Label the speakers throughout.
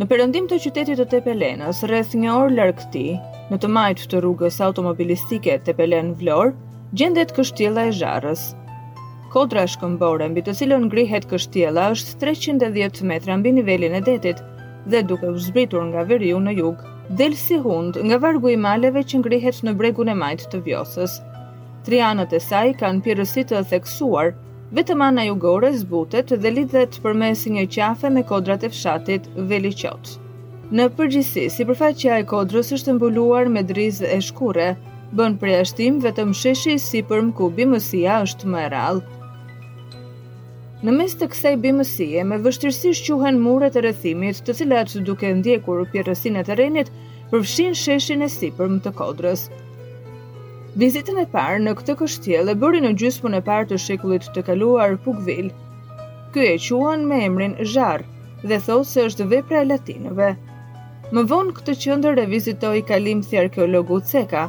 Speaker 1: Në perëndim të qytetit të Tepelenës, rreth një orë larg tij, në të majtë të rrugës automobilistike Tepelenë-Vlorë, gjendet kështjella e Zharrës. Kodra shkëmbore mbi të cilën ngrihet kështjella është 310 metra mbi nivelin e detit dhe duke u zbritur nga veriu në jug, del si hundë nga vargu i maleve që ngrihet në bregun e majtë të Vjosës. Tri anët e saj kanë pjerrësi të theksuar, Vetëm ana jugore zbutet dhe lidhet përmes një qafe me kodrat e fshatit Veliqot. Në përgjithësi, sipërfaqja e kodrës është e mbuluar me drizë e shkurre, bën përjashtim vetëm sheshi i sipërm ku bimësia është më e rrallë. Në mes të kësaj bimësie, me vështirësi shquhen muret e rrethimit, të cilat duke ndjekur pjerrësinë e terrenit, përfshijnë sheshin e sipërm të kodrës. Vizitën e parë në këtë kështjellë e bëri në gjysmën e parë të shekullit të kaluar Pukëvil. Ky e quan me emrin Zharr dhe thotë se është vepër e latinëve. Më vonë këtë qendër e vizitoi kalimthi arkeologu Ceka.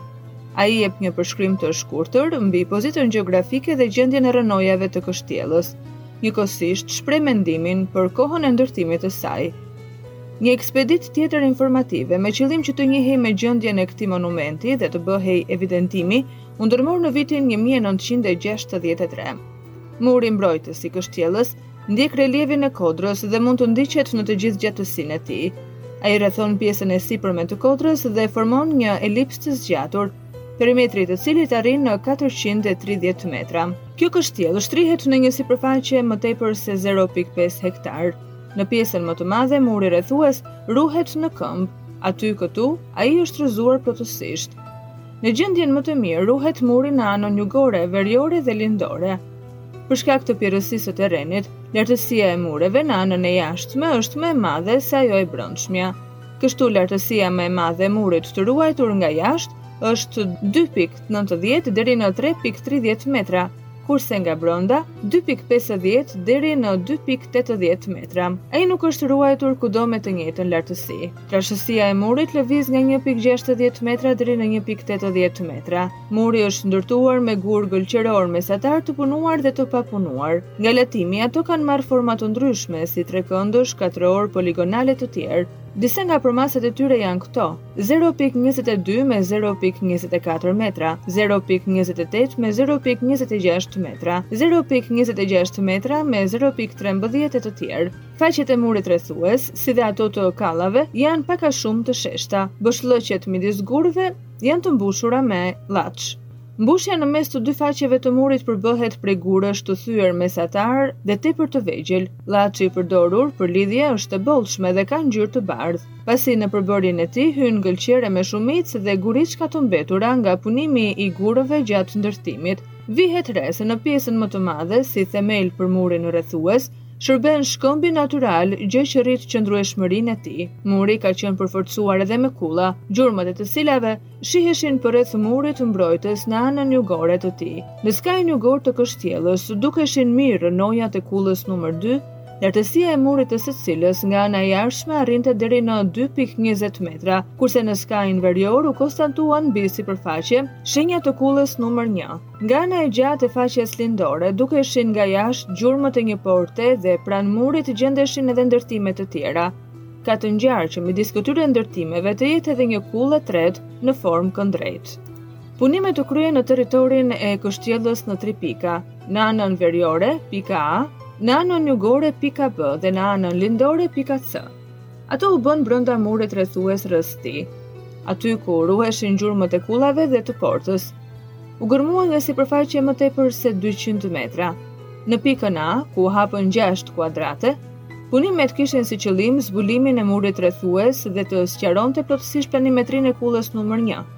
Speaker 1: Ai jep një përshkrim të shkurtër mbi pozitën gjeografike dhe gjendjen e rrënojave të kështjellës. Njëkohësisht shpreh mendimin për kohën e ndërtimit të saj. Një ekspeditë tjetër informative, me qëllim që të njihej me gjendjen e këtij monumenti dhe të bëhej evidentimi, u ndërmor në vitin një mijë e nëntëqind e gjashtëdhjetë e tre. Muri mbrojtës i kështjellës ndjek relievin e kodrës dhe mund të ndiqet në të gjithë gjatësinë e tij. Ai rrethon pjesën e sipërme të kodrës dhe formon një elips të zgjatur, perimetri i të cilit arrin në katërqind e tridhjetë metra. Kjo kështjellë shtrihet në një sipërfaqe më tepër se zero pikë pesë hektarë. Në pjesën më të madhe muri rrethues ruhet në këmbë, aty këtu ai është rrëzuar plotësisht. Në gjendjen më të mirë ruhet muri në anën jugore, veriore dhe lindore. Për shkak të pjerrësisë së terrenit, lartësia e mureve në anën e jashtme është më e madhe se ajo e brendshmja. Kështu lartësia më e madhe e murit të ruajtur nga jashtë është 2.90 deri në 3.30 metra, kurse nga brenda 2.50 deri në 2.80 metra. Ai nuk është ruajtur kudo me të njëjtën lartësi. Trashësia e murit lëviz nga 1.60 metra deri në 1.80 metra. Muri është ndërtuar me gurë gëlqerorë mesatarë të punuar dhe të papunuar. Nga latimi ato kanë marrë forma të ndryshme si trekëndësh, katërorë, poligonale të tjerë. Disa nga përmasat e tyre janë këto. zero pikë njëzet e dy me zero pikë njëzet e katër metra, zero pikë njëzet e tetë me zero pikë njëzet e gjashtë metra, zero pikë njëzet e gjashtë metra me zero pikë trembëdhjetë e të tjerë. Faqet e murit rrethues, si dhe ato të kallave, janë pak a shumë të sheshta. Boshllëqet midis gurëve janë të mbushura me llaç. Mbushja në mes të dy faqeve të murit përbëhet prej gurësh të thyer mesatarë dhe tepër të vegjël. Llaçi i përdorur për lidhje është e bollshme dhe ka ngjyrë të bardhë. pasi në përbërjen e tij hyn gëlqere me shumicë dhe guriçka të mbetura nga punimi i gurëve gjatë ndërtimit. Vihet re se në pjesën më të madhe, si themel për murin rrethues, shërben shkëmbi natyral, gjë që rrit qëndrueshmërinë e tij. Muri ka qenë përforcuar edhe me kulla, gjurmët e të cilave shiheshin përreth murit mbrojtës në anën jugore të tij. Në skajin jugor të kështjellës dukeshin mirë rrënojat e kullës numër dy, lartësia e murit të së cilës nga ana e jashtme arrinte deri në dy pikë njëzet metra, kurse në skajin verior u konstatuan mbi sipërfaqe shenja të kullës numër një. Nga ana e gjatë e faqes lindore dukeshin nga jashtë gjurmët e një porte dhe pranë murit gjendeshin edhe ndërtime të tjera. Ka të ngjarë që midis këtyre ndërtimeve të jetë edhe një kullë e tretë në formë kënddrejtë. Punimet u kryen në territorin e kështjellës në tri pika, në anën veriore, pika A, në anën jugore, pika B dhe në anën lindore, pika C. Ato u bënë brenda murit rrethues rrëzë tij, aty ku ruheshin gjurmët e kullave dhe të portës. U gërmuan një sipërfaqe më tepër se 200 metra. Në pikën A, ku u hapën 6 kuadrate, Punimet kishin si qëllim zbulimin e murit rrethues dhe të sqaronte plotësisht planimetrinë e kullës numër 1.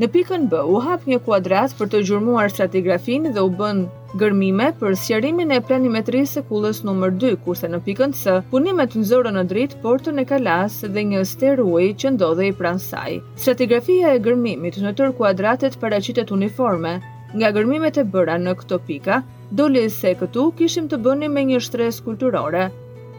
Speaker 1: Në pikën B u hap një kuadrat për të gjurmuar stratigrafinë dhe u bënë gërmime për sqarimin e planimetrisë së kullës numër 2, kurse në pikën C punimet nxorën në dritë portën e kalasë dhe një sterë uji që ndodhej pranë saj. Stratigrafia e gërmimit në tërë kuadratet paraqitet uniforme. Nga gërmimet e bëra në këto pika, Doli se këtu kishim të bënim me një shtresë kulturore.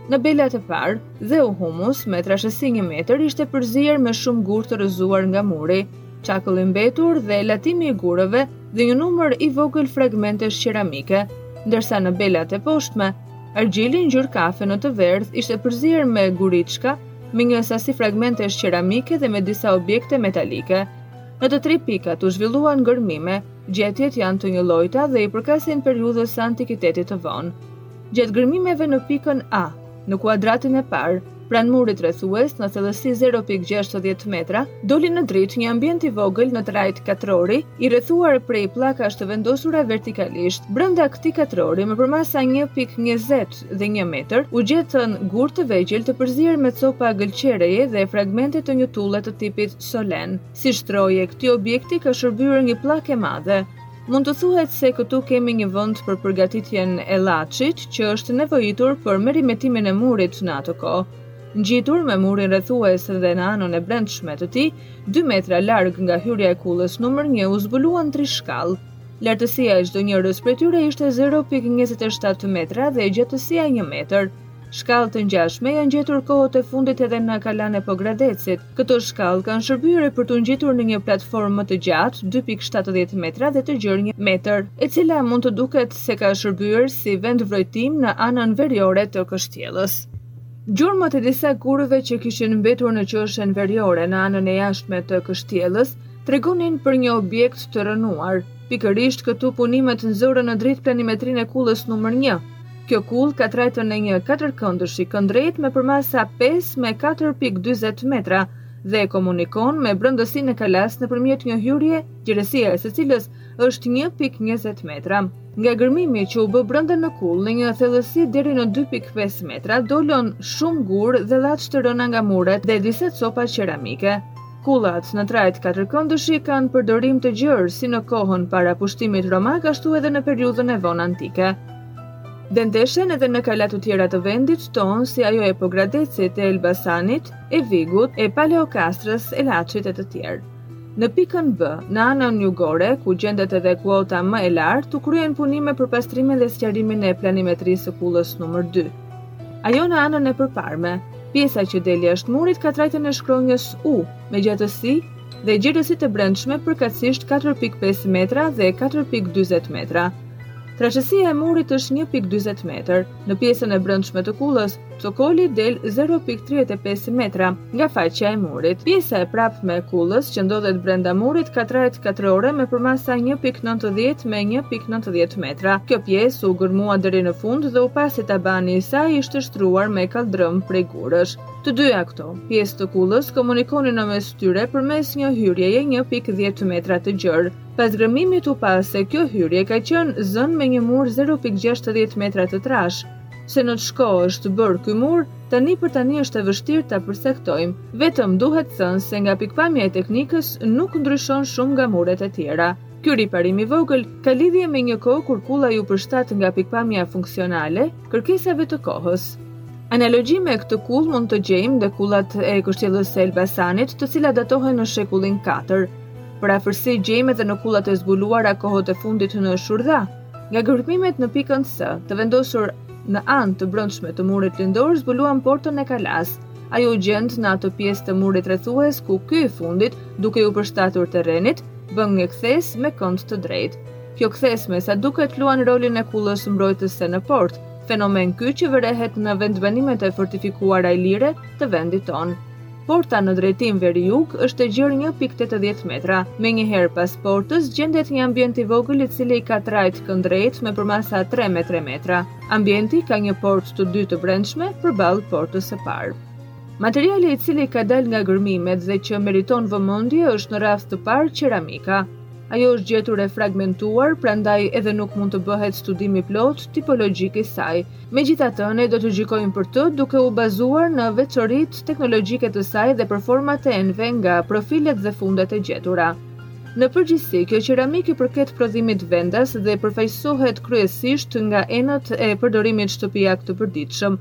Speaker 1: Në belat e parë, dheu humus me trashësi një metër ishte përzier me shumë gurë të rrëzuar nga muri, çakëll i mbetur nga latimi i gurëve dhe një numër i vogël fragmentesh qeramike, ndërsa në belat e poshtme, argjili ngjyrë kafe në të verdhë ishte përzier me guriçka, me një sasi fragmentesh qeramike dhe me disa objekte metalike. Në të tri pikat u zhvilluan gërmime, Gjetjet janë të një llojta dhe i përkasin periudhës së antikitetit të vonë. Gjatë gërmimeve në pikën A, në kuadratin e parë, pranë murit rrethues në thellësi 0.60 metra, doli në dritë një ambient i vogël në trajtë katrori, i rrethuar prej pllakash të vendosura vertikalisht. Brenda këtij katrori, me përmasa 1.20 dhe 1 metër, u gjetën gurë të vegjël të përzier me copa gëlqereje dhe fragmente të një tulle të tipit solen. Si shtrojë, këtij objekti ka shërbyer një pllakë e madhe. Mund të thuhet se këtu kemi një vend për përgatitjen e llaçit që është nevojitur për meremetimin e murit në atë kohë. Ngjitur me murin rrethues dhe në anën e brendshme të tij, dy metra larg nga hyrja e kullës numër një u zbuluan tri shkallë. Lartësia e çdo njërës prej tyre ishte 0.27 metra dhe gjatësia një metër. Shkallë të ngjashme janë gjetur kohët e fundit edhe në kalanë e Pogradecit, Këto shkallë kanë shërbyer për t'u ngjitur në një platformë më të gjatë, dy pikë shtatëdhjetë metra dhe të gjerë një metër, e cila mund të duket se ka shërbyer si vendvrojtim në anën veriore të kështjellës. Gjurmat e disa gurëve që kishin mbetur në qoshen veriore në anën e jashtme të kështjellës tregonin për një objekt të rrënuar, Pikërisht këtu punimet nxorën në dritë planimetrinë e kullës numër një. Kjo kullë ka trajtën e një katërkëndëshi kënddrejtë me përmasa pesë me katër pikë dyzet metra dhe komunikon me brendësinë e kalasë nëpërmjet një hyrje gjerësia e së cilës është një pikë njëzet metra. Nga gërmimi që u bë brenda në kullë në një thellësi deri në dy pikë pesë metra dolën shumë gurë dhe llaç të rëna nga muret dhe disa copa qeramike. Kullat në trajtë katërkëndëshi kanë përdorim të gjerë si në kohën para pushtimit romak ashtu edhe në periudhën e vonë antike dhe ndeshen edhe në kala të tjera të vendit tonë si ajo e Pogradecit, e Elbasanit, e Vigut, e Paleokastrës, e Laçit e të tjera. Në pikën B, në anën jugore, ku gjendet edhe kuota më e lartë, u kryen punime për pastrimin dhe sqarimin e planimetrisë së kullës numër 2. Ajo në anën e përparme, pjesa që del jashtë murit ka trajtën e shkronjës U, me gjatësi dhe gjerësi të brendshme përkatësisht 4.5 metra dhe 4.40 metra. Trashësia e murit është 1.40 metër. Në pjesën e brendshme të kullës, cokoli del 0.35 metra. nga faqja e murit. Pjesa e prapme e kullës që ndodhet brenda murit ka trajtë katrore me përmasa 1.90 me 1.90 metra. Kjo pjesë u gërmua deri në fund dhe u pa se tabani i saj ishte shtruar me kaldrëm prej gurësh. Të dyja këto pjesë të kullës komunikonin në mes tyre përmes një hyrjeje 1.10 metra të gjerë. Pas gërmimit u pa se kjo hyrje ka qenë zënë me një mur 0.60 metra të trashë, Se në ç'kohë është bërë ky mur, tani për tani është e vështirë ta përcaktojmë. Vetëm duhet thënë se nga pikëpamja e teknikës nuk ndryshon shumë nga muret e tjera. Ky riparim i vogël ka lidhje me një kohë kur kulla iu përshtat nga pikëpamja funksionale, kërkesave të kohës. Analogji me këtë kullë mund të gjejmë dhe kullat e kështjellës së Elbasanit, të cilat datohen në shekullin katër. Përafërsi gjejmë edhe në kullat e zbuluara kohët e fundit në Shurdha, Nga gërmimet në pikën C, të vendosur në anë të brendshme të murit lindor, zbuluan portën e kalasë. Ajo u gjend në atë pjesë të murit rrethues ku ky i fundit, duke iu përshtatur terrenit, bën një kthesë me kënd të drejtë. Kjo kthesë me sa duket luan rolin e kullës mbrojtëse në portë, fenomen ky që vërehet në vendbanimet e fortifikuara ilire të vendit tonë. Porta në drejtim veri-jug është e gjerë një pikë tetëdhjetë metra. Menjëherë pas portës gjendet një ambient i vogël i cili ka trajtë kënddrejtë me përmasa tre me tre metra. Ambienti ka një portë të dytë të brendshme përballë portës së parë. Materiali i cili ka dalë nga gërmimet dhe që meriton vëmendje është në radhë të parë qeramika. Ajo është gjetur e fragmentuar, prandaj edhe nuk mund të bëhet studim i plotë tipologjik i saj. Megjithatë, ne do të gjykojmë për të duke u bazuar në veçoritë teknologjike të saj dhe për format e enëve nga profilet dhe fundet e gjetura. Në përgjithësi, kjo qeramikë i përket prodhimit vendas dhe përfaqësohet kryesisht nga enët e përdorimit shtëpiak të përditshëm.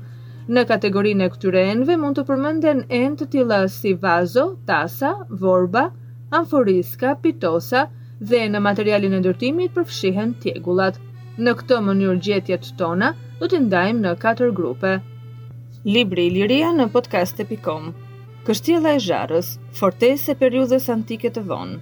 Speaker 1: Në kategorinë e këtyre enëve mund të përmenden enë të tilla si vazo, tasa, vorba, amforiska, pitosa dhe në materialin e ndërtimit përfshihen tjegullat. Në këtë mënyrë gjetjet tona do t'i ndajmë në katër grupe. Libri Iliria në podcast.com Kështjella e Zharrës, fortesë e periudhës antike të vonë.